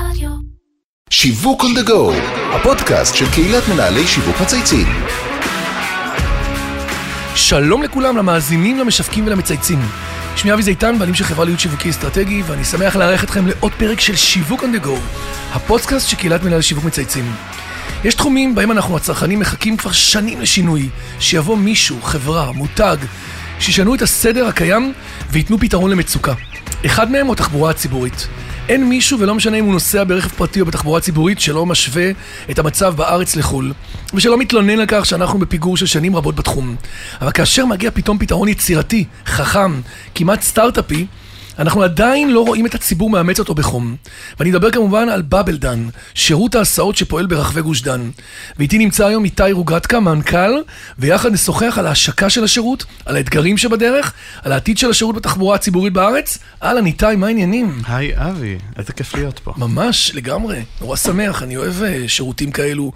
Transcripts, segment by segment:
רדיו. שיווק on the go, הפודקאסט של קהילת מנהלי שיווק מצייצים. שלום לכולם, למאזינים, למשווקים ולמצייצים. שמי אבי זיתן, בעלים של חברה להיות שיווקי אסטרטגי, ואני שמח לארח אתכם לעוד פרק של שיווק on the go, הפודקאסט של קהילת מנהלי שיווק מצייצים. יש תחומים בהם אנחנו הצרכנים מחכים כבר שנים לשינוי, שיבוא מישהו, חברה, מותג, שישנו את הסדר הקיים וייתנו פתרון למצוקה. אחד מהם הוא התחבורה הציבורית. אין מישהו, ולא משנה אם הוא נוסע ברכב פרטי או בתחבורה ציבורית, שלא משווה את המצב בארץ לחו"ל, ושלא מתלונן על כך שאנחנו בפיגור של שנים רבות בתחום. אבל כאשר מגיע פתאום פתרון יצירתי, חכם, כמעט סטארט-אפי, אנחנו עדיין לא רואים את הציבור מאמץ אותו בחום. ואני מדבר כמובן על בבלדן, שירות ההסעות שפועל ברחבי גוש דן. ואיתי נמצא היום איתי רוגטקה, מנכ"ל, ויחד נשוחח על ההשקה של השירות, על האתגרים שבדרך, על העתיד של השירות בתחבורה הציבורית בארץ. אהלן, איתי, מה העניינים? היי אבי, איזה כיף להיות פה. ממש, לגמרי. נורא שמח, אני אוהב אה, שירותים כאלו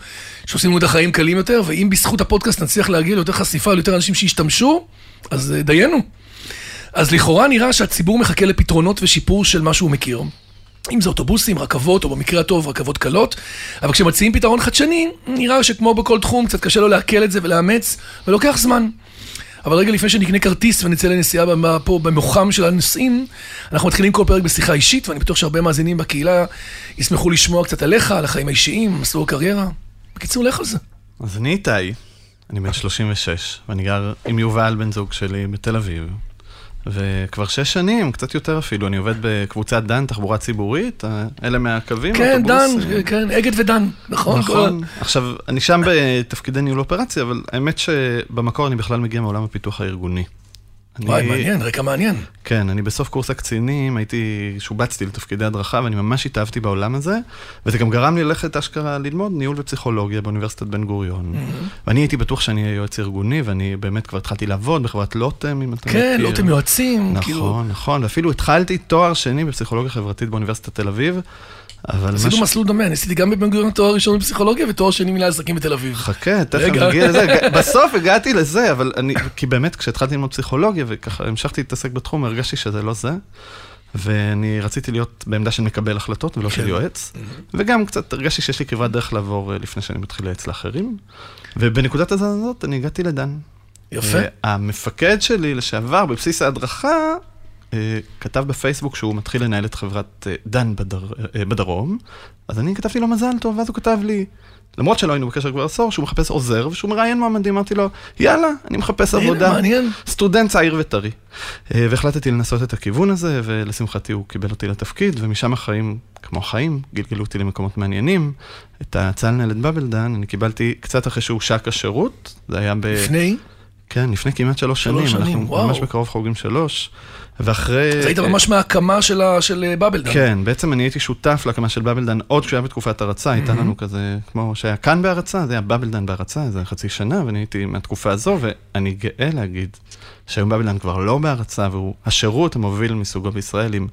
שעושים לנו את החיים קלים יותר, ואם בזכות הפודקאסט נצליח להגיע ליותר חשיפה, ליותר אנשים שישתמשו, אז אה, דיינו. אז לכאורה נראה שהציבור מחכה לפתרונות ושיפור של מה שהוא מכיר. אם זה אוטובוסים, רכבות, או במקרה הטוב רכבות קלות, אבל כשמציעים פתרון חדשני, נראה שכמו בכל תחום, קצת קשה לו לעכל את זה ולאמץ, ולוקח זמן. אבל רגע לפני שנקנה כרטיס ונצא לנסיעה פה במוחם של הנוסעים, אנחנו מתחילים כל פרק בשיחה אישית, ואני בטוח שהרבה מאזינים בקהילה ישמחו לשמוע קצת עליך, על החיים האישיים, מסלול הקריירה. בקיצור, לך על זה. אז אני איתי, אני בן 36, ואני גר עם יובל, בן זוג שלי, בתל אביב. וכבר שש שנים, קצת יותר אפילו, אני עובד בקבוצת דן, תחבורה ציבורית, אה, אלה מהקווים, כן, דן, אוטובוסים. כן, אגד ודן, נכון? נכון. עכשיו, אני שם בתפקידי ניהול אופרציה, אבל האמת שבמקור אני בכלל מגיע מעולם הפיתוח הארגוני. וואי, מעניין, רקע מעניין. כן, אני בסוף קורס הקצינים, הייתי, שובצתי לתפקידי הדרכה, ואני ממש התאהבתי בעולם הזה, וזה גם גרם לי ללכת אשכרה ללמוד ניהול ופסיכולוגיה באוניברסיטת בן גוריון. ואני הייתי בטוח שאני אהיה יועץ ארגוני, ואני באמת כבר התחלתי לעבוד בחברת לוטם, אם אתה כן, מכיר. לא אתם יועצים, כאילו, נכון, נכון, ואפילו התחלתי תואר שני בפסיכולוגיה חברתית באוניברסיטת תל אביב, אבל עשינו משהו- מסלול דומה, אני עשיתי גם בבן גוריון תואר ראשון בפסיכולוגיה ותואר שני מנהל עסקים בתל אביב. חכה, תכף. נגיע לזה. בסוף הגעתי לזה, אבל אני, כי באמת, כשהתחלתי ללמוד פסיכולוגיה וככה המשכתי להתעסק בתחום, הרגשתי שזה לא זה. ואני רציתי להיות בעמדה של מקבל החלטות ולא כן. של יועץ. וגם קצת הרגשתי שיש לי כברת דרך לעבור אה, לפני שאני מתחיל לייעץ לאחרים. ובנקודת הזמן הזאת אני הגעתי לדן. יפה. המפקד שלי לשעבר בבסיס ההדרכה, כתב בפייסבוק שהוא מתחיל לנהל את חברת אה, דן בדר, אה, בדרום, אז אני כתבתי לו מזל טוב, ואז הוא כתב לי, למרות שלא היינו בקשר כבר עשור, שהוא מחפש עוזר ושהוא מראיין מועמדים, אמרתי לו, יאללה, אני מחפש עבודה. מעניין. סטודנט צעיר וטרי. אה, והחלטתי לנסות את הכיוון הזה, ולשמחתי הוא קיבל אותי לתפקיד, ומשם החיים, כמו החיים, גלגלו אותי למקומות מעניינים. את ההצעה לנהל את בבלדן, אני קיבלתי קצת אחרי שהושק השירות, זה היה ב... לפני, כן, לפני כמעט שלוש שלוש שנים, שנים, אנחנו וואו. ממש בקרוב חוגגים שלוש, ואחרי... אז היית ממש מההקמה של של אה, בבלדן. כן, בעצם אני הייתי שותף להקמה של בבלדן עוד כשהוא היה בתקופת הרצה, הייתה לנו כזה, כמו שהיה כאן בהרצה, זה היה בבלדן בהרצה, איזה חצי שנה, ואני הייתי מהתקופה הזו, ואני גאה להגיד שהיום בבלדן כבר לא בהרצה, והוא השירות המוביל מסוגו בישראל עם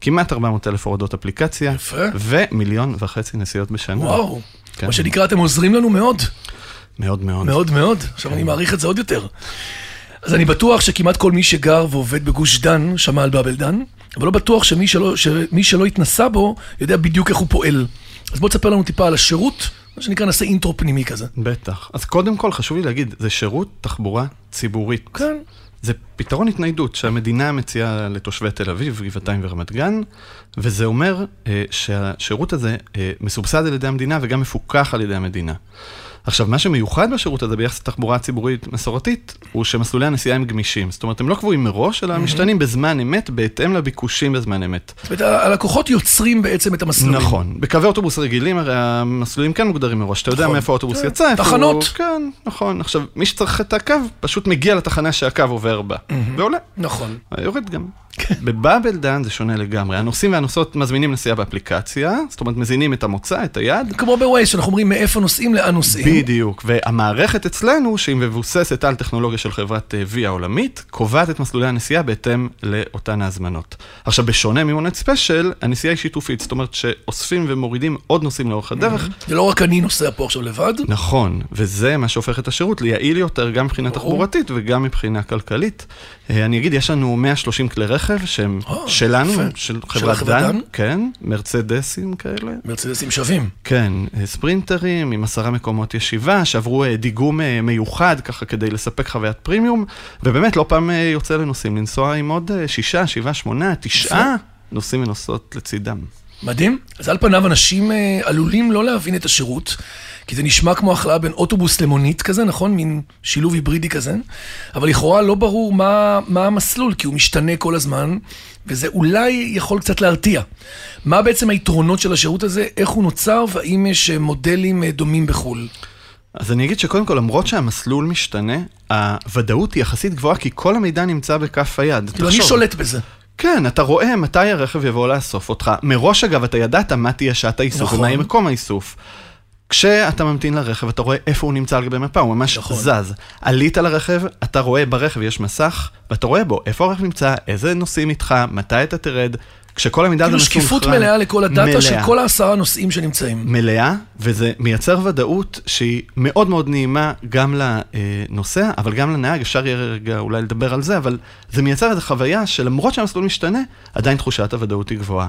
כמעט 400 אלף הורדות אפליקציה, יפה. ומיליון וחצי נסיעות בשנה. וואו. כן. מה שנקרא, אתם עוזרים לנו מאוד. מאוד מאוד. מאוד מאוד. עכשיו אני מעריך את זה עוד יותר. אז אני בטוח שכמעט כל מי שגר ועובד בגוש דן שמע על בבלדן, אבל לא בטוח שמי שלא, שמי שלא התנסה בו יודע בדיוק איך הוא פועל. אז בוא תספר לנו טיפה על השירות, מה שנקרא נעשה אינטרו פנימי כזה. בטח. אז קודם כל חשוב לי להגיד, זה שירות תחבורה ציבורית. כן. זה פתרון התניידות שהמדינה מציעה לתושבי תל אביב, גבעתיים ורמת גן, וזה אומר אה, שהשירות הזה אה, מסובסד על ידי המדינה וגם מפוקח על ידי המדינה. עכשיו, מה שמיוחד בשירות הזה ביחס לתחבורה ציבורית מסורתית, הוא שמסלולי הנסיעה הם גמישים. זאת אומרת, הם לא קבועים מראש, אלא משתנים בזמן אמת, בהתאם לביקושים בזמן אמת. זאת אומרת, הלקוחות יוצרים בעצם את המסלולים. נכון. בקווי אוטובוס רגילים, הרי המסלולים כן מוגדרים מראש. אתה יודע נכון. מאיפה האוטובוס כן. יצא, איפה הוא... תחנות. כן, נכון. עכשיו, מי שצריך את הקו, פשוט מגיע לתחנה שהקו עובר בה, ועולה. נכון. יורד גם. ב Bubble Dan זה שונה לגמרי. הנוסעים והנוסעות מזמינים נסיעה באפליקציה, זאת אומרת, מזינים את המוצא, את היעד. כמו בווייז, שאנחנו אומרים מאיפה נוסעים, לאן נוסעים. בדיוק, והמערכת אצלנו, שהיא מבוססת על טכנולוגיה של חברת אה, Via העולמית, קובעת את מסלולי הנסיעה בהתאם לאותן ההזמנות. עכשיו, בשונה ממונית ספיישל, הנסיעה היא שיתופית, זאת אומרת שאוספים ומורידים עוד נוסעים לאורך הדרך. זה לא רק אני נוסע פה עכשיו לבד. נכון, וזה מה שהופך את השירות ליעיל יותר, גם מבחינה. תחבורתית וגם מבחינה כלכלית. אה, אני אגיד, יש לנו 130 כלי רכב שהם או, שלנו, יפה. של חברת דן, דן? כן, מרצדסים כאלה. מרצדסים שווים. כן, אה, ספרינטרים עם עשרה מקומות ישיבה, שעברו אה, דיגום אה, מיוחד ככה כדי לספק חוויית פרימיום, ובאמת לא פעם אה, יוצא לנוסעים לנסוע עם עוד אה, שישה, שבעה, שמונה, תשעה נוסעים ונוסעות לצידם. מדהים. אז על פניו אנשים אה, עלולים לא להבין את השירות, כי זה נשמע כמו הכלאה בין אוטובוס למונית כזה, נכון? מין שילוב היברידי כזה. אבל לכאורה לא ברור מה, מה המסלול, כי הוא משתנה כל הזמן, וזה אולי יכול קצת להרתיע. מה בעצם היתרונות של השירות הזה, איך הוא נוצר, והאם יש אה, מודלים אה, דומים בחו"ל? אז אני אגיד שקודם כל, למרות שהמסלול משתנה, הוודאות היא יחסית גבוהה, כי כל המידע נמצא בכף היד. כאילו, אני. שולט בזה. כן, אתה רואה מתי הרכב יבוא לאסוף אותך. מראש, אגב, אתה ידעת מה תהיה שעת האיסוף נכון. ומה יהיה מקום האיסוף. כשאתה ממתין לרכב, אתה רואה איפה הוא נמצא על גבי מפה, הוא ממש נכון. זז. עלית לרכב, אתה רואה ברכב יש מסך, ואתה רואה בו איפה הרכב נמצא, איזה נוסעים איתך, מתי אתה תרד. כשכל המידע הזה כאילו שקיפות מסונכרן- מלאה לכל הדאטה מלאה. של כל העשרה נוסעים שנמצאים. מלאה, וזה מייצר ודאות שהיא מאוד מאוד נעימה גם לנוסע, אבל גם לנהג, אפשר יהיה רגע אולי לדבר על זה, אבל זה מייצר איזו חוויה שלמרות שהמסלול משתנה, עדיין תחושת הוודאות היא גבוהה.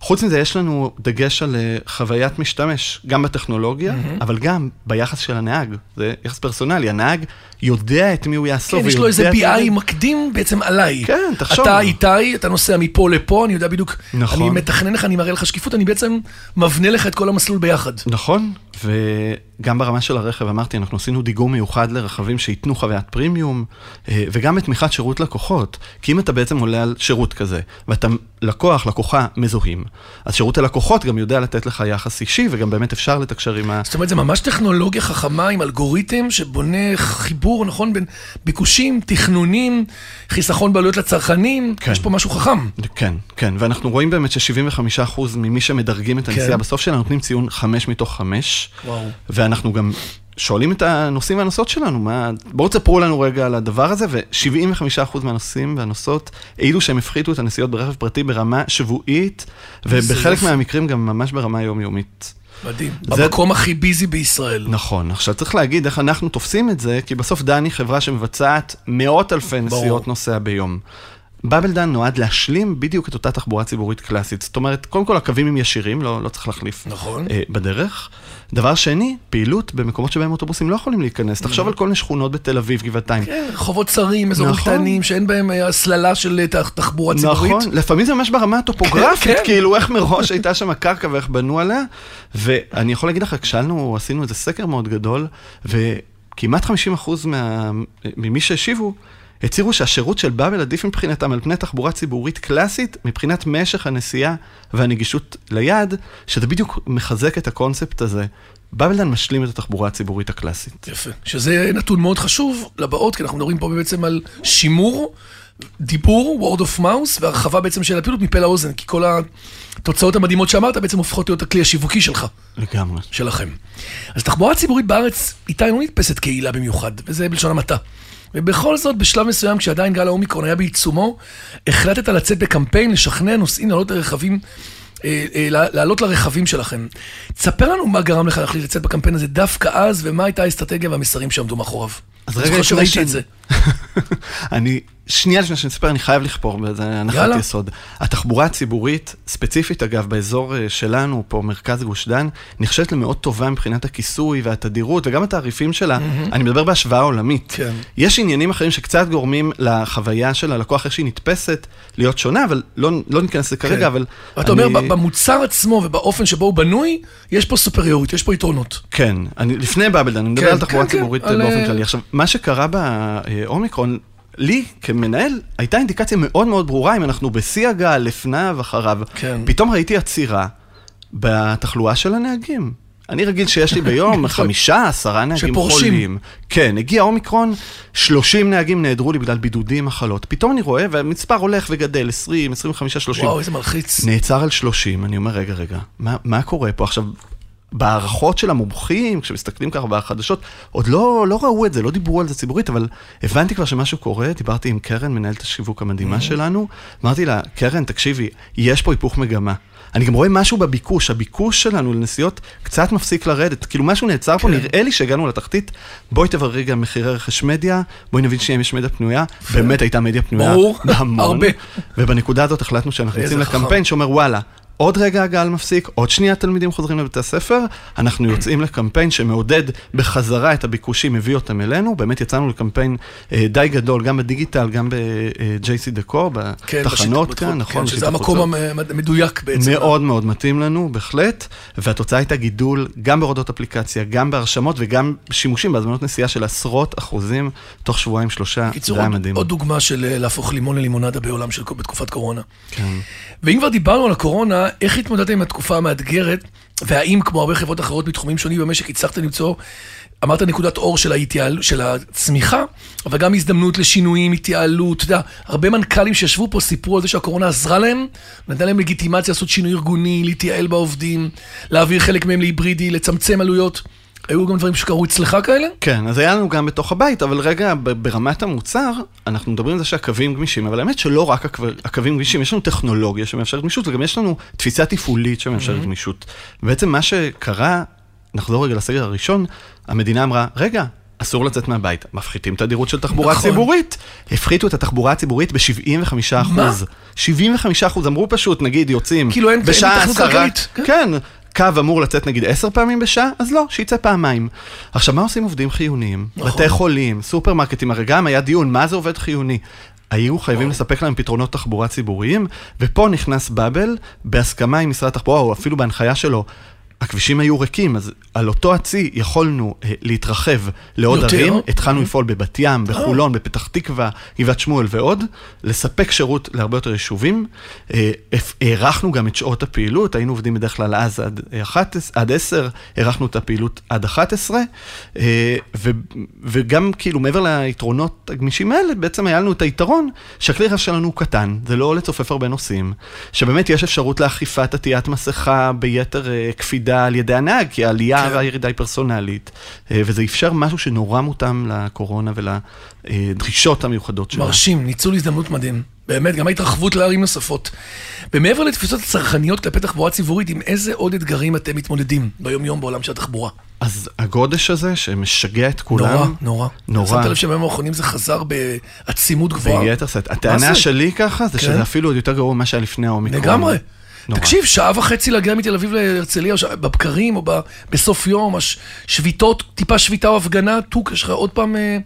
חוץ מזה, יש לנו דגש על אה, חוויית משתמש, גם בטכנולוגיה, אבל גם ביחס של הנהג. זה יחס פרסונלי, הנהג יודע את מי הוא יאסוף, כן, יש לו איזה BI מקדים בעצם עליי. כן, תחשוב. אתה איתי, אתה נוסע מפה לפה, אני יודע בדיוק, נכון. אני מתכנן לך, אני מראה לך שקיפות, אני בעצם מבנה לך את כל המסלול ביחד. נכון, וגם ברמה של הרכב, אמרתי, אנחנו עשינו דיגום מיוחד לרכבים שייתנו חוויית פרימיום, אה, וגם בתמיכת שירות לקוחות. כי אם אתה בעצם עולה על שירות כזה, ואתה לקוח, לקוחה מזוהים, אז שירות הלקוחות גם יודע לתת לך יחס אישי, וגם באמת אפשר לתקשר עם ה... זאת אומרת, זה ממש טכנולוגיה חכמה עם אלגוריתם שבונה חיבור, נכון, בין ביקושים, תכנונים, חיסכון בעלויות לצרכנים, כן. יש פה משהו חכם. כן, כן, ואנחנו רואים באמת ש-75% ממי שמדרגים את הנסיעה כן. בסוף בסוף שלה נותנים ציון 5 מתוך 5. וואו. ואנחנו גם שואלים את הנוסעים והנוסעות שלנו, מה... בואו תספרו לנו רגע על הדבר הזה, ו-75% מהנוסעים והנוסעות העידו שהם הפחיתו את הנסיעות ברכב פרטי ברמה שבועית, ובחלק. מהמקרים גם ממש ברמה יומיומית. מדהים. זה- במקום הכי ביזי בישראל. נכון, עכשיו צריך להגיד איך אנחנו תופסים את זה, כי בסוף דן היא חברה שמבצעת מאות אלפי. נסיעות נוסע ביום. באבל דן נועד להשלים בדיוק את אותה תחבורה ציבורית קלאסית. זאת אומרת, קודם כל הקווים הם ישירים, לא, לא צריך להחליף נכון. אה, בדרך. דבר שני, פעילות במקומות שבהם אוטובוסים לא יכולים להיכנס. תחשוב על כל מיני שכונות בתל אביב, גבעתיים. כן, רחובות צרים, אזורים נכון. קטנים, שאין בהם אה, הסללה של אה, תחבורה ציבורית. נכון, לפעמים זה ממש ברמה הטופוגרפית, כן. כאילו איך מראש הייתה שם הקרקע ואיך בנו עליה. ואני יכול להגיד לך, כשאלנו, עשינו איזה סקר מאוד גדול, וכמעט 50% מה, ממי שהשיבו, הצהירו שהשירות של באבל עדיף מבחינתם על פני תחבורה ציבורית קלאסית, מבחינת משך הנסיעה והנגישות ליד, שזה בדיוק מחזק את הקונספט הזה. באבלדן משלים את התחבורה הציבורית הקלאסית. יפה. שזה נתון מאוד חשוב לבאות, כי אנחנו מדברים פה בעצם על שימור, דיבור, word of mouth, והרחבה בעצם של הפעילות מפה לאוזן, כי כל התוצאות המדהימות שאמרת בעצם הופכות להיות הכלי השיווקי שלך, לגמרי. שלכם. אז תחבורה ציבורית בארץ איתה לא נתפסת קהילה במיוחד, וזה בלשון המעטה. ובכל זאת, בשלב מסוים, כשעדיין גל האומיקרון היה בעיצומו, החלטת לצאת בקמפיין, לשכנע נוסעים לעלות לרכבים, אה, אה, לעלות לרכבים שלכם. תספר לנו מה גרם לך להחליט לצאת בקמפיין הזה דווקא אז, ומה הייתה האסטרטגיה והמסרים שעמדו מאחוריו. אז רגע, לפני את זה. אני, שנייה לפני שאני אספר, אני חייב לכפור באיזה הנחת. יסוד. התחבורה הציבורית, ספציפית אגב, באזור אה, שלנו, פה מרכז גוש דן, נחשבת למאוד טובה מבחינת הכיסוי והתדירות, וגם התעריפים שלה, אני מדבר בהשוואה עולמית. כן. יש עניינים אחרים שקצת גורמים לחוויה של הלקוח, איך שהיא נתפסת, להיות שונה, אבל לא, לא ניכנס לזה כרגע, כן. אבל... אתה אומר, אני- ב- במוצר עצמו ובאופן שבו הוא בנוי, יש פה סופריוריות, יש פה יתרונות. כן, אני, לפני באבלדן, אני מדבר כן, על תחבורה כן, כן, ציבורית על, באופן אה, כללי. עכשיו, מה שקרה באומיקרון, לי כמנהל, הייתה אינדיקציה מאוד מאוד ברורה אם אנחנו בשיא הגל, לפניו, אחריו. כן. פתאום ראיתי עצירה בתחלואה של הנהגים. אני רגיל שיש לי ביום חמישה, עשרה נהגים שפורשים. חולים. כן, הגיע אומיקרון, 30 נהגים נעדרו לי בגלל בידודים, מחלות. פתאום אני רואה, והמספר הולך וגדל, 20, 25, 30. וואו, איזה מלחיץ. נעצר על 30, אני אומר, רגע, רגע, מה, מה קורה פה? עכשיו, בהערכות של המומחים, כשמסתכלים ככה בחדשות, עוד לא, לא ראו את זה, לא דיברו על זה ציבורית, אבל הבנתי כבר שמשהו קורה, דיברתי עם קרן, מנהלת השיווק המדהימה שלנו, אמרתי לה, קרן, תקשיבי, יש פה היפוך מגמה. אני גם רואה משהו בביקוש, הביקוש שלנו לנסיעות קצת מפסיק לרדת, כאילו משהו נעצר פה, כן. נראה לי שהגענו לתחתית. בואי תבררי גם מחירי רכש מדיה, בואי נבין שאם יש מדיה פנויה, באמת הייתה מדיה פנויה, ברור. הרבה. ובנקודה הזאת החלטנו שאנחנו יוצאים. לקמפיין שאומר וואלה. עוד רגע הגל מפסיק, עוד שנייה תלמידים חוזרים לבתי הספר, אנחנו יוצאים לקמפיין שמעודד בחזרה את הביקושים, מביא אותם אלינו, באמת יצאנו לקמפיין אה, די גדול, גם בדיגיטל, גם ב-JC דקור, כן, בתחנות בשיט- כאן, נכון? כן, שזה המקום. המדויק בעצם. מאוד מאוד מתאים לנו, בהחלט, והתוצאה הייתה גידול גם בהורדות אפליקציה, גם בהרשמות וגם שימושים בהזמנות נסיעה של עשרות אחוזים תוך שבועיים שלושה, בקיצור, זה היה עוד, מדהים. עוד דוגמה של אה, להפוך לימון ללימונדה בעולם של בתקופת קורונה. כן. ואם כבר דיברנו על הקורונה, איך התמודדתם עם התקופה המאתגרת, והאם כמו הרבה חברות אחרות מתחומים שונים במשק הצלחתם למצוא, אמרת נקודת אור של, ההתייעל, של הצמיחה, אבל גם הזדמנות לשינויים, התייעלות, אתה יודע, הרבה מנכ"לים שישבו פה סיפרו על זה שהקורונה עזרה להם, נתנה להם לגיטימציה לעשות שינוי ארגוני, להתייעל בעובדים, להעביר חלק מהם להיברידי, לצמצם עלויות. היו גם דברים שקרו אצלך כאלה? כן, אז היה לנו גם בתוך הבית, אבל רגע, ברמת המוצר, אנחנו מדברים על זה שהקווים גמישים, אבל האמת שלא רק הקו- הקווים גמישים, יש לנו טכנולוגיה שמאפשרת גמישות, וגם יש לנו תפיסה תפעולית שמאפשרת גמישות. בעצם מה שקרה, נחזור רגע לסגר הראשון, המדינה אמרה, רגע, אסור לצאת מהבית, מפחיתים תדירות של תחבורה נכון. ציבורית. הפחיתו את התחבורה הציבורית ב-75 מה? אחוז. 75 אחוז, אמרו פשוט, נגיד, יוצאים כאילו אין- אין בשעה היתכנות עשרה, כלכלית, כן. כן, קו אמור לצאת נגיד עשר פעמים בשעה, אז לא, שיצא פעמיים. עכשיו, מה עושים עובדים חיוניים? נכון. בתי חולים, סופרמרקטים, הרי גם היה דיון, מה זה עובד חיוני? היו חייבים לספק להם פתרונות תחבורה ציבוריים, ופה נכנס באבל, בהסכמה עם משרד התחבורה, או אפילו בהנחיה שלו. הכבישים היו ריקים, אז על אותו הצי יכולנו אה, להתרחב לעוד יותר? ערים. התחלנו לפעול בבת ים, בחולון, בפתח תקווה, גבעת שמואל ועוד, לספק שירות להרבה יותר יישובים. אה, הארכנו גם את שעות הפעילות, היינו עובדים בדרך כלל אז עד, אה, 11, עד 10, הארכנו את הפעילות עד 11, אה, ו, וגם כאילו מעבר ליתרונות הגמישים האלה, בעצם היה לנו את היתרון שהכלי רכב שלנו הוא קטן, זה לא לצופף הרבה נוסעים, שבאמת יש אפשרות לאכיפת עטיית מסכה ביתר אה, קפידה על ידי הנהג, כי העלייה כן. והירידה היא פרסונלית, אה, וזה אפשר משהו שנורא מותאם לקורונה ולדרישות המיוחדות שלה. מרשים, ניצול הזדמנות מדהים. באמת, גם ההתרחבות לערים נוספות. ומעבר לתפיסות הצרכניות כלפי תחבורה ציבורית, עם איזה עוד אתגרים אתם מתמודדים ביום-יום בעולם של התחבורה? אז הגודש הזה שמשגע את כולם, נורא, נורא. נורא. שמת לב שבימים האחרונים זה חזר בעצימות גבוהה. ביתר שאת. הטענה? שלי ככה, זה כן. שזה אפילו עוד יותר גרוע ממה שהיה לפני האומיקרון. לגמרי. נורא. תקשיב, שעה וחצי להגיע מתל אביב להרצליה, בבקרים, או ב- בסוף יום, הש- שביתות, טיפה שביתה או הפגנה, טוק, יש לך עוד פעם אה,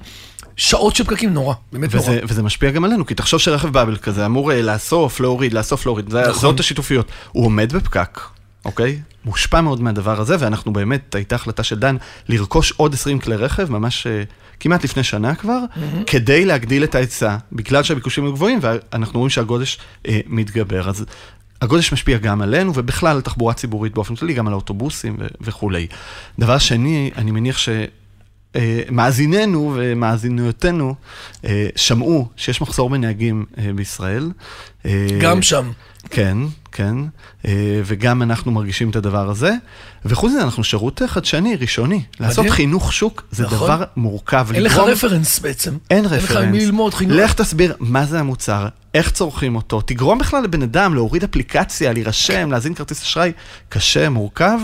שעות של פקקים, נורא, באמת נורא. וזה, וזה משפיע גם עלינו, כי תחשוב שרכב באבל כזה אמור אה, לאסוף, להוריד, לאסוף, להוריד, זה, נכון. זאת השיתופיות. הוא עומד בפקק, אוקיי? מושפע מאוד מהדבר הזה, ואנחנו באמת, הייתה החלטה של דן לרכוש עוד 20 כלי רכב, ממש אה, כמעט לפני שנה כבר, כדי להגדיל את ההיצע, בגלל שהביקושים היו גבוהים, ואנחנו רואים שהגודש אה, מתגבר. אז הגודש משפיע גם עלינו, ובכלל על תחבורה ציבורית באופן כללי, גם על האוטובוסים ו- וכולי. דבר שני, אני מניח ש... אה, מאזיננו ומאזינותינו אה, שמעו שיש מחסור בנהגים אה, בישראל. גם שם. כן, כן, וגם אנחנו מרגישים את הדבר הזה. וחוץ מזה, אנחנו שירות חדשני, ראשוני. לעשות חינוך שוק זה נכון. דבר מורכב. אין לך לגרום- רפרנס בעצם. אין אין לך רפרנס. מי ללמוד חינוך. לך תסביר מה זה המוצר, איך צורכים אותו, תגרום בכלל לבן אדם להוריד אפליקציה, להירשם, להזין כרטיס אשראי. קשה, מורכב,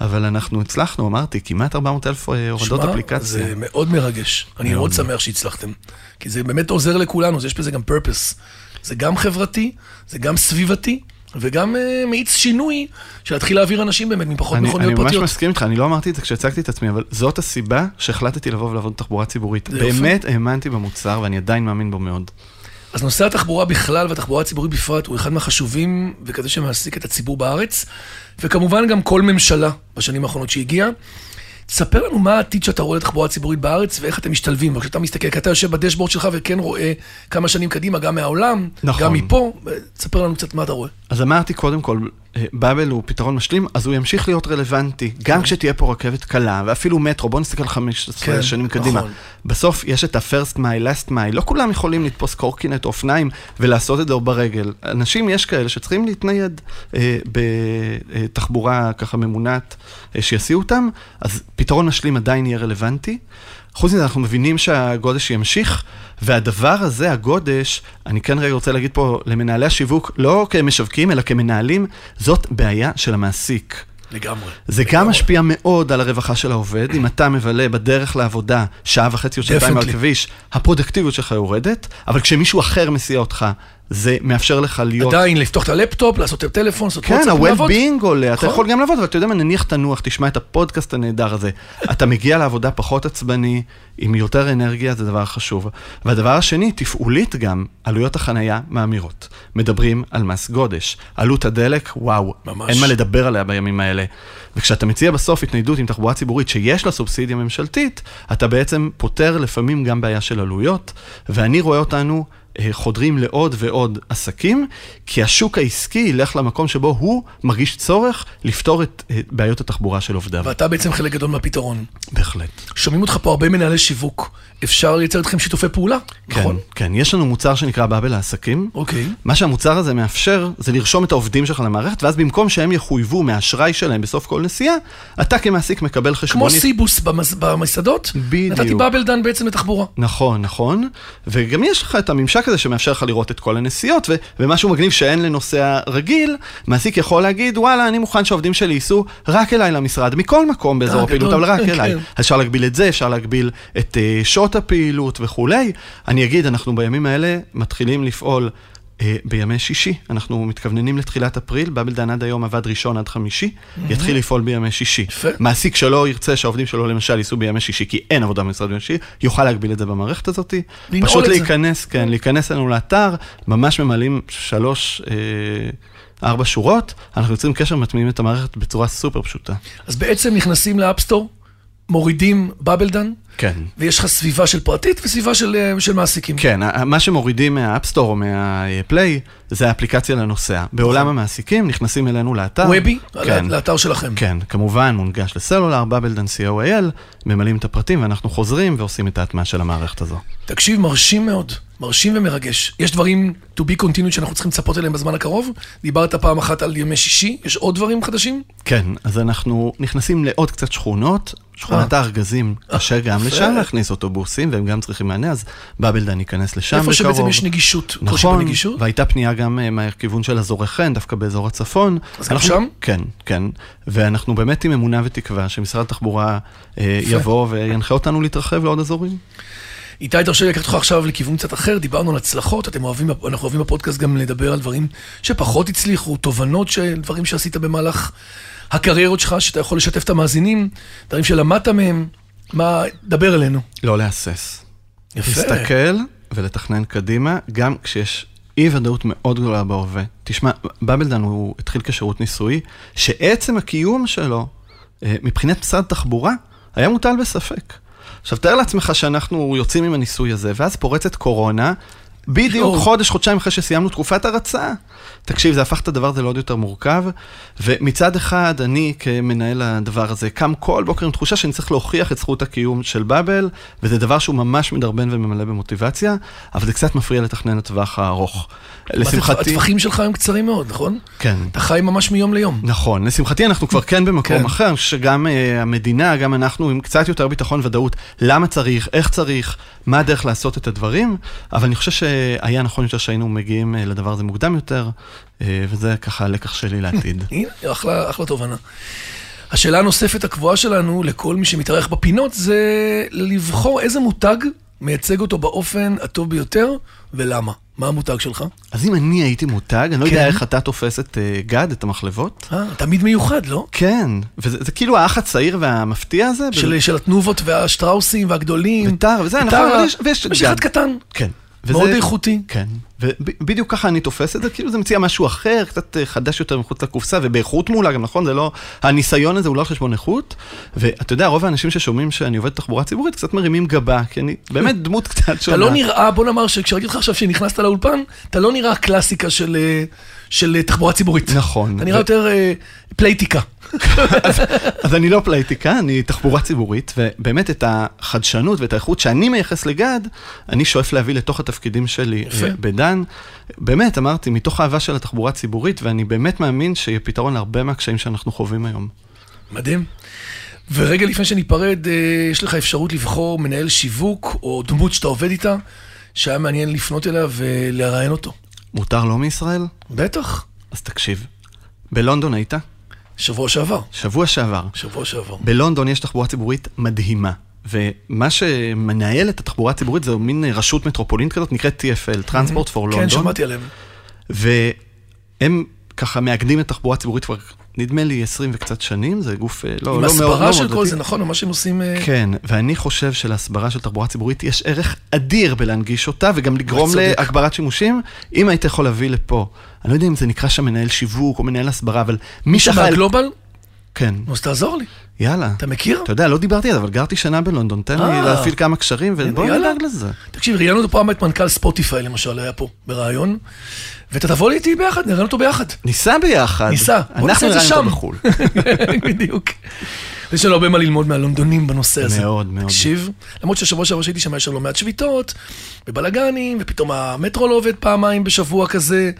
אבל אנחנו הצלחנו, אמרתי, כמעט 400 אלף אה, הורדות אפליקציה. זה מאוד מרגש. אני מאוד שמח שהצלחתם. כי זה באמת עוזר לכולנו, יש בזה גם purpose. זה גם חברתי, זה גם סביבתי, וגם uh, מאיץ שינוי, של להתחיל להעביר אנשים באמת מפחות מכוניות אני ממש פרטיות. מסכים איתך, אני לא אמרתי את זה כשהצגתי את עצמי, אבל זאת הסיבה שהחלטתי לבוא ולעבוד בתחבורה ציבורית. זה יופי. באמת האמנתי במוצר ואני עדיין מאמין בו מאוד. אז נושא התחבורה בכלל והתחבורה הציבורית בפרט הוא אחד מהחשובים וכזה שמעסיק את הציבור בארץ, וכמובן גם כל ממשלה בשנים האחרונות שהגיעה. תספר לנו מה העתיד שאתה רואה לתחבורה הציבורית בארץ ואיך אתם משתלבים. וכשאתה מסתכל, כי אתה יושב בדשבורד שלך וכן רואה כמה שנים קדימה, גם מהעולם, נכון. גם מפה, תספר לנו קצת מה אתה רואה. אז אמרתי קודם כל, באבל הוא פתרון משלים, אז הוא ימשיך להיות רלוונטי, גם כשתהיה פה רכבת קלה, ואפילו מטרו, בוא נסתכל 15 כן, שנים קדימה. נכון. בסוף יש את ה-first mile, last mile, לא כולם יכולים לתפוס קורקינט או אופניים ולעשות את זה ברגל. אנשים, יש כאלה שצריכים להתנייד אה, בתחבורה ככה ממונת, אה, שיסיעו אותם, אז פתרון משלים עדיין יהיה רלוונטי. חוץ מזה, אנחנו מבינים שהגודש ימשיך, והדבר הזה, הגודש, אני כן רגע רוצה להגיד פה למנהלי השיווק, לא כמשווקים, אלא כמנהלים, זאת בעיה של המעסיק. לגמרי. זה גם משפיע מאוד על הרווחה של העובד. אם אתה מבלה בדרך לעבודה שעה וחצי או שעתיים על. כביש, הפרודקטיביות שלך יורדת, אבל כשמישהו אחר מסיע אותך, זה מאפשר לך להיות... עדיין לפתוח את הלפטופ, לעשות יותר טלפון, לעשות כן, וואטסאפ, לעבוד. ה-well-being עולה, אתה נכון. יכול גם לעבוד, אבל אתה יודע מה, נניח תנוח, תשמע את הפודקאסט הנהדר הזה. אתה מגיע לעבודה פחות עצבני, עם יותר אנרגיה, זה דבר חשוב. והדבר השני, תפעולית גם, עלויות החנייה מאמירות. מדברים על מס גודש. עלות הדלק, וואו, ממש. אין מה לדבר עליה בימים האלה. וכשאתה מציע בסוף התניידות עם תחבורה ציבורית שיש לה סובסידיה ממשלתית, אתה בעצם פותר לפעמים גם בעיה של עלויות, ואני רואה אותנו חודרים לעוד ועוד עסקים, כי השוק העסקי ילך למקום שבו הוא מרגיש צורך לפתור את אה, בעיות התחבורה של עובדיו. ואתה בעצם חלק גדול מהפתרון. בהחלט. שומעים אותך פה הרבה מנהלי שיווק. אפשר לייצר איתכם שיתופי פעולה, נכון? כן, כן, יש לנו מוצר שנקרא באבל לעסקים. אוקיי. מה שהמוצר הזה מאפשר, זה לרשום את העובדים שלך למערכת, ואז במקום שהם יחויבו מהאשראי שלהם בסוף כל נסיעה, אתה כמעסיק מקבל כמו חשבונית. סיבוס במס- במסעדות, בדיוק. נתתי באבל דן בעצם לתחבורה. נכון, נכון. וגם יש לך את הממשק הזה שמאפשר לך לראות את כל הנסיעות, ו- ומשהו מגניב שאין לנוסע רגיל, מעסיק יכול להגיד, וואלה, אני מוכן שהעובדים שלי ייסעו רק אליי למשרד, מכל מקום באזור אה, הפעילות. אבל רק כן. אליי. אז אפשר להגביל את זה, אפשר להגביל את uh, שעות הפעילות וכולי. אני אגיד, אנחנו בימים האלה מתחילים לפעול. אה, בימי שישי, אנחנו מתכווננים לתחילת אפריל, באבל דן עד היום עבד ראשון עד חמישי, יתחיל לפעול בימי שישי. מעסיק שלא ירצה שהעובדים שלו למשל ייסעו בימי שישי, כי אין עבודה במשרד בימי שישי, יוכל להגביל את זה במערכת הזאת. פשוט. להיכנס, כן, להיכנס אלינו לאתר, ממש ממלאים שלוש, אה, ארבע שורות, אנחנו יוצרים קשר, מטמיעים את המערכת בצורה סופר פשוטה. אז בעצם נכנסים ל App Store, מורידים Bubble Dan, כן. ויש לך סביבה של פרטית וסביבה של, אה, של מעסיקים. כן, מה שמורידים מה App Store או מה Play, זה האפליקציה לנוסע. בעולם המעסיקים נכנסים אלינו לאתר. וובי, כן. לאתר שלכם. כן, כמובן, מונגש לסלולר, בבלדן co.il, ממלאים את הפרטים ואנחנו חוזרים ועושים את ההטמעה של המערכת הזו. תקשיב, מרשים מאוד, מרשים ומרגש. יש דברים to be continued שאנחנו צריכים לצפות אליהם בזמן הקרוב? דיברת פעם אחת על ימי שישי, יש עוד דברים חדשים? כן, אז אנחנו נכנסים לעוד קצת שכונות. שכונת אה. הארגזים, קשה גם יפה. לשם להכניס אוטובוסים, והם גם צריכים מענה, אז בבלדן ייכנס לשם בקרוב. איפה שבעצם יש נגישות, קושי נכון, בנגישות? והייתה פנייה גם אה, מהכיוון של אזורי חן, דווקא באזור הצפון. אז גם שם? כן, כן. ואנחנו באמת עם אמונה ותקווה שמשרד התחבורה אה, יבוא וינחה אותנו להתרחב לעוד אזורים. איתי, תרשה לי לקחת אותך עכשיו לכיוון קצת אחר, דיברנו על הצלחות, אתם אוהבים, אנחנו אוהבים בפודקאסט גם לדבר על דברים שפחות הצליחו, תובנות של דברים שעשית במהלך הקריירות שלך, שאתה יכול לשתף את המאזינים, דברים שלמדת מהם, מה, דבר אלינו. לא להסס. יפה. להסתכל ולתכנן קדימה, גם כשיש אי ודאות מאוד גדולה בהווה. תשמע, בבלדן הוא התחיל כשירות ניסויי, שעצם הקיום שלו, אה, מבחינת משרד התחבורה, היה מוטל בספק. עכשיו, תאר לעצמך שאנחנו יוצאים עם הניסוי הזה, ואז פורצת קורונה, בדיוק. חודש, חודשיים אחרי שסיימנו תקופת הרצה. תקשיב, זה הפך את הדבר הזה לעוד יותר מורכב, ומצד אחד, אני כמנהל הדבר הזה, קם כל בוקר עם תחושה שאני צריך להוכיח את זכות הקיום של באבל, וזה דבר שהוא ממש מדרבן וממלא במוטיבציה, אבל זה קצת מפריע לתכנן לטווח הארוך. לשמחתי... הטווחים שלך הם קצרים מאוד, נכון? כן. אתה חי ממש מיום ליום. נכון, לשמחתי אנחנו כבר כן במקום כן. אחר, שגם uh, המדינה, גם אנחנו עם קצת יותר ביטחון ודאות, למה צריך, איך צריך, מה הדרך לעשות את הדברים, אבל אני חושב שהיה נכון יותר שהיינו מגיעים uh, לדבר הזה מוקדם יותר, uh, וזה ככה הלקח שלי לעתיד. הנה, אחלה, אחלה תובנה. השאלה הנוספת הקבועה שלנו לכל מי שמתארח בפינות זה לבחור איזה מותג מייצג אותו באופן הטוב ביותר ולמה. מה המותג שלך? אז אם אני הייתי מותג, אני לא כן. יודע איך אתה תופס את uh, גד, את המחלבות. אה, תמיד מיוחד, לא? כן, וזה זה כאילו האח הצעיר והמפתיע הזה. של, של התנובות והשטראוסים והגדולים. ביתר וזה, נכון, יש- ויש יש גד. אחד קטן, כן. מאוד וזה- איכותי. כן, ובדיוק ככה אני תופס את זה, כאילו זה מציע משהו אחר, קצת אה, חדש יותר מחוץ לקופסה, ובאיכות מעולה גם, נכון? זה לא, הניסיון הזה הוא לא על חשבון איכות, ואתה יודע, רוב האנשים ששומעים שאני עובד בתחבורה ציבורית קצת מרימים גבה, כי אני באמת דמות קצת שונה. אתה לא נראה, בוא נאמר שכשראיתי אותך עכשיו שנכנסת לאולפן, אתה לא נראה קלאסיקה של, אה, של אה, תחבורה ציבורית. נכון. אתה נראה יותר אה, פלייטיקה. אז אני לא פלייטיקה, אני תחבורה ציבורית, ובאמת את החדשנות ואת האיכות שאני מייחס לגד, אני שואף להביא לתוך התפקידים שלי. אה, בדן. באמת, אמרתי, מתוך אהבה של התחבורה הציבורית, ואני באמת מאמין שיהיה פתרון להרבה מהקשיים שאנחנו חווים היום. מדהים. ורגע לפני שניפרד, יש לך אפשרות לבחור מנהל שיווק או דמות שאתה עובד איתה, שהיה מעניין לפנות אליה ולראיין אותו. מותר לא מישראל? בטח, אז תקשיב. בלונדון היית? שבוע שעבר. שבוע שעבר. שבוע שעבר. בלונדון יש תחבורה ציבורית מדהימה. ומה שמנהל את התחבורה הציבורית זה מין רשות מטרופולינית כזאת, נקראת TFL, Transport for London. כן, שמעתי עליהם. והם ככה מאגדים את התחבורה הציבורית כבר, נדמה לי, 20 וקצת שנים, זה גוף אה, לא, לא עם מאוד הסברה מאוד של כל. זה, נכון, מה שהם עושים... אה, כן, ואני חושב שלהסברה של תחבורה ציבורית יש ערך אדיר בלהנגיש אותה וגם לגרום. להגברת שימושים. אם היית יכול להביא לפה, אני לא יודע אם זה נקרא שם מנהל שיווק או מנהל הסברה, אבל מי מישהו שאחראי... מהגלובל? כן, אז תעזור לי. יאללה. אתה מכיר? אתה יודע, לא דיברתי על זה, אבל גרתי שנה בלונדון, תן לי אה. להפעיל כמה קשרים ובוא. נדאג לזה. תקשיב, ראיינו אותו פעם את מנכ"ל ספוטיפיי, למשל, היה פה בריאיון, ואתה תבוא לי איתי ביחד, נראיין אותו ביחד. ניסע ביחד. ניסע, אנחנו נראה. אותו בחו"ל. בדיוק. יש לנו הרבה מה ללמוד מהלונדונים בנושא הזה. מאוד, מאוד. תקשיב, למרות שהשבוע שעבר שהייתי שם, יש שם לא מעט שביתות, ובלאגנים, ופתאום המטרו לא עובד פעמיים בשבוע כזה.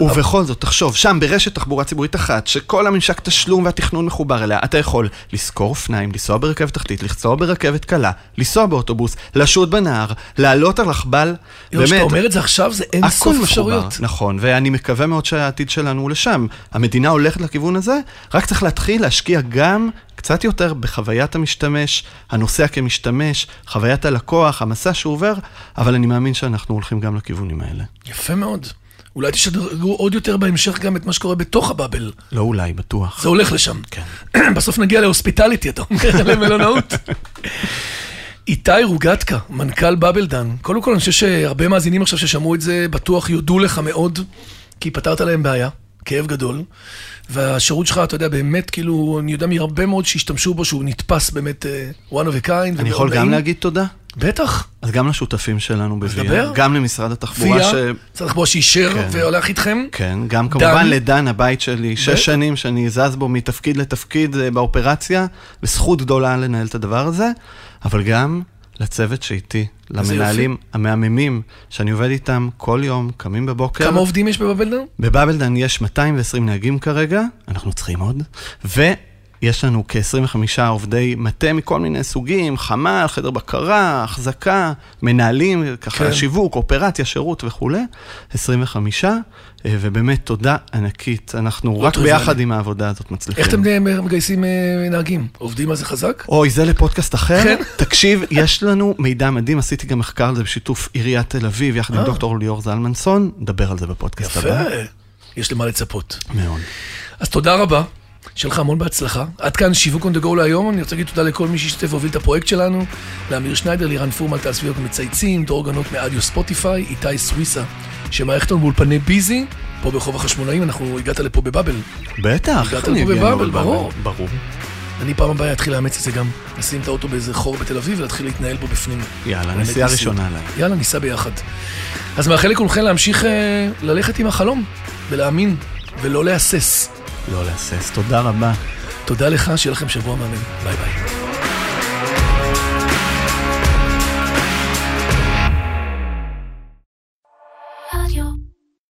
ובכל זאת, תחשוב, שם ברשת תחבורה ציבורית אחת, שכל הממשק תשלום והתכנון מחובר אליה, אתה יכול לשכור אופניים, לנסוע ברכבת תחתית, לנסוע ברכבת קלה, לנסוע באוטובוס, לשוט בנהר, לעלות על רכבל, יואו, כשאתה באמת, אומר את זה עכשיו, זה אין סוף אפשרויות. נכון, ואני מקווה מאוד שהעתיד שלנו הוא לשם. המדינה הולכת לכיוון הזה, רק צריך להתחיל להשקיע גם קצת יותר בחוויית המשתמש, הנוסע כמשתמש, חוויית הלקוח, המסע שהוא עובר, אבל אני מאמין שאנחנו הולכים גם לכיוונים האלה. יפה מאוד. אולי תשדרגו עוד יותר בהמשך גם את מה שקורה בתוך הבאבל. לא אולי, בטוח. זה הולך לשם. כן. בסוף נגיע להוספיטליטי, אתה אומר, למלונאות. איתי רוגטקה, מנכ"ל בבלדן. קודם כל, אני חושב שהרבה מאזינים עכשיו ששמעו את זה, בטוח יודו לך מאוד, כי פתרת להם בעיה, כאב גדול. והשירות שלך, אתה יודע, באמת, כאילו, אני יודע מהרבה מאוד שהשתמשו בו, שהוא נתפס באמת uh, one of a kind. אני יכול גם. להגיד תודה? בטח. אז גם לשותפים שלנו בוויה. גם למשרד התחבורה ויה, ש... צריך לקבוע שאישר כן. והולך איתכם. כן, גם כמובן דן. לדן, הבית שלי. שש שנים שאני זז בו מתפקיד לתפקיד אה, באופרציה, וזכות גדולה לנהל את הדבר הזה, אבל גם לצוות שאיתי, למנהלים המהממים, שאני עובד איתם כל יום, קמים בבוקר. כמה עובדים יש בבבלדן? בבבלדן יש 220 נהגים כרגע, אנחנו צריכים עוד, ויש לנו כ-25 עובדי מטה מכל מיני סוגים, חמ"ל, חדר בקרה, החזקה, מנהלים, ככה כן. שיווק, אופרציה, שירות וכולי, 25, אה, ובאמת תודה ענקית, אנחנו רק טריוויאלי. ביחד עם העבודה הזאת מצליחים. איך אתם אה, מגייסים אה, נהגים? עובדים על זה חזק? אוי, זה לפודקאסט אחר. כן. תקשיב, יש לנו מידע מדהים, עשיתי גם מחקר על זה בשיתוף עיריית תל אביב, יחד עם. דוקטור ליאור זלמנסון, נדבר על זה בפודקאסט יפה. הבא. יש למה לצפות. מאוד. אז תודה רבה, שיהיה לך המון בהצלחה. עד כאן שיווק on the go להיום, אני רוצה להגיד תודה לכל מי שהשתתף והוביל את הפרויקט שלנו, לאמיר שניידר, לירן פורמן, תעשיות ומצייצים, דור גנות מאדיו ספוטיפיי, איתי סוויסה, שמערכת אותנו באולפני ביזי, פה ברחוב החשמונאים, אנחנו הגעת לפה בבאבל. בטח, הגעת לפה בבאבל? ברור. ברור. אני פעם הבאה אתחיל לאמץ את זה גם, לשים את האוטו באיזה חור בתל אביב ולהתחיל להתנהל בו בפנים. יאללה, נסיעה. ראשונה עליי. יאללה, ניסע ביחד. אז מאחל לכולכם להמשיך אה, ללכת עם החלום, ולהאמין, ולא להסס. לא להסס, תודה רבה. תודה לך, שיהיה לכם שבוע מהמם. ביי ביי.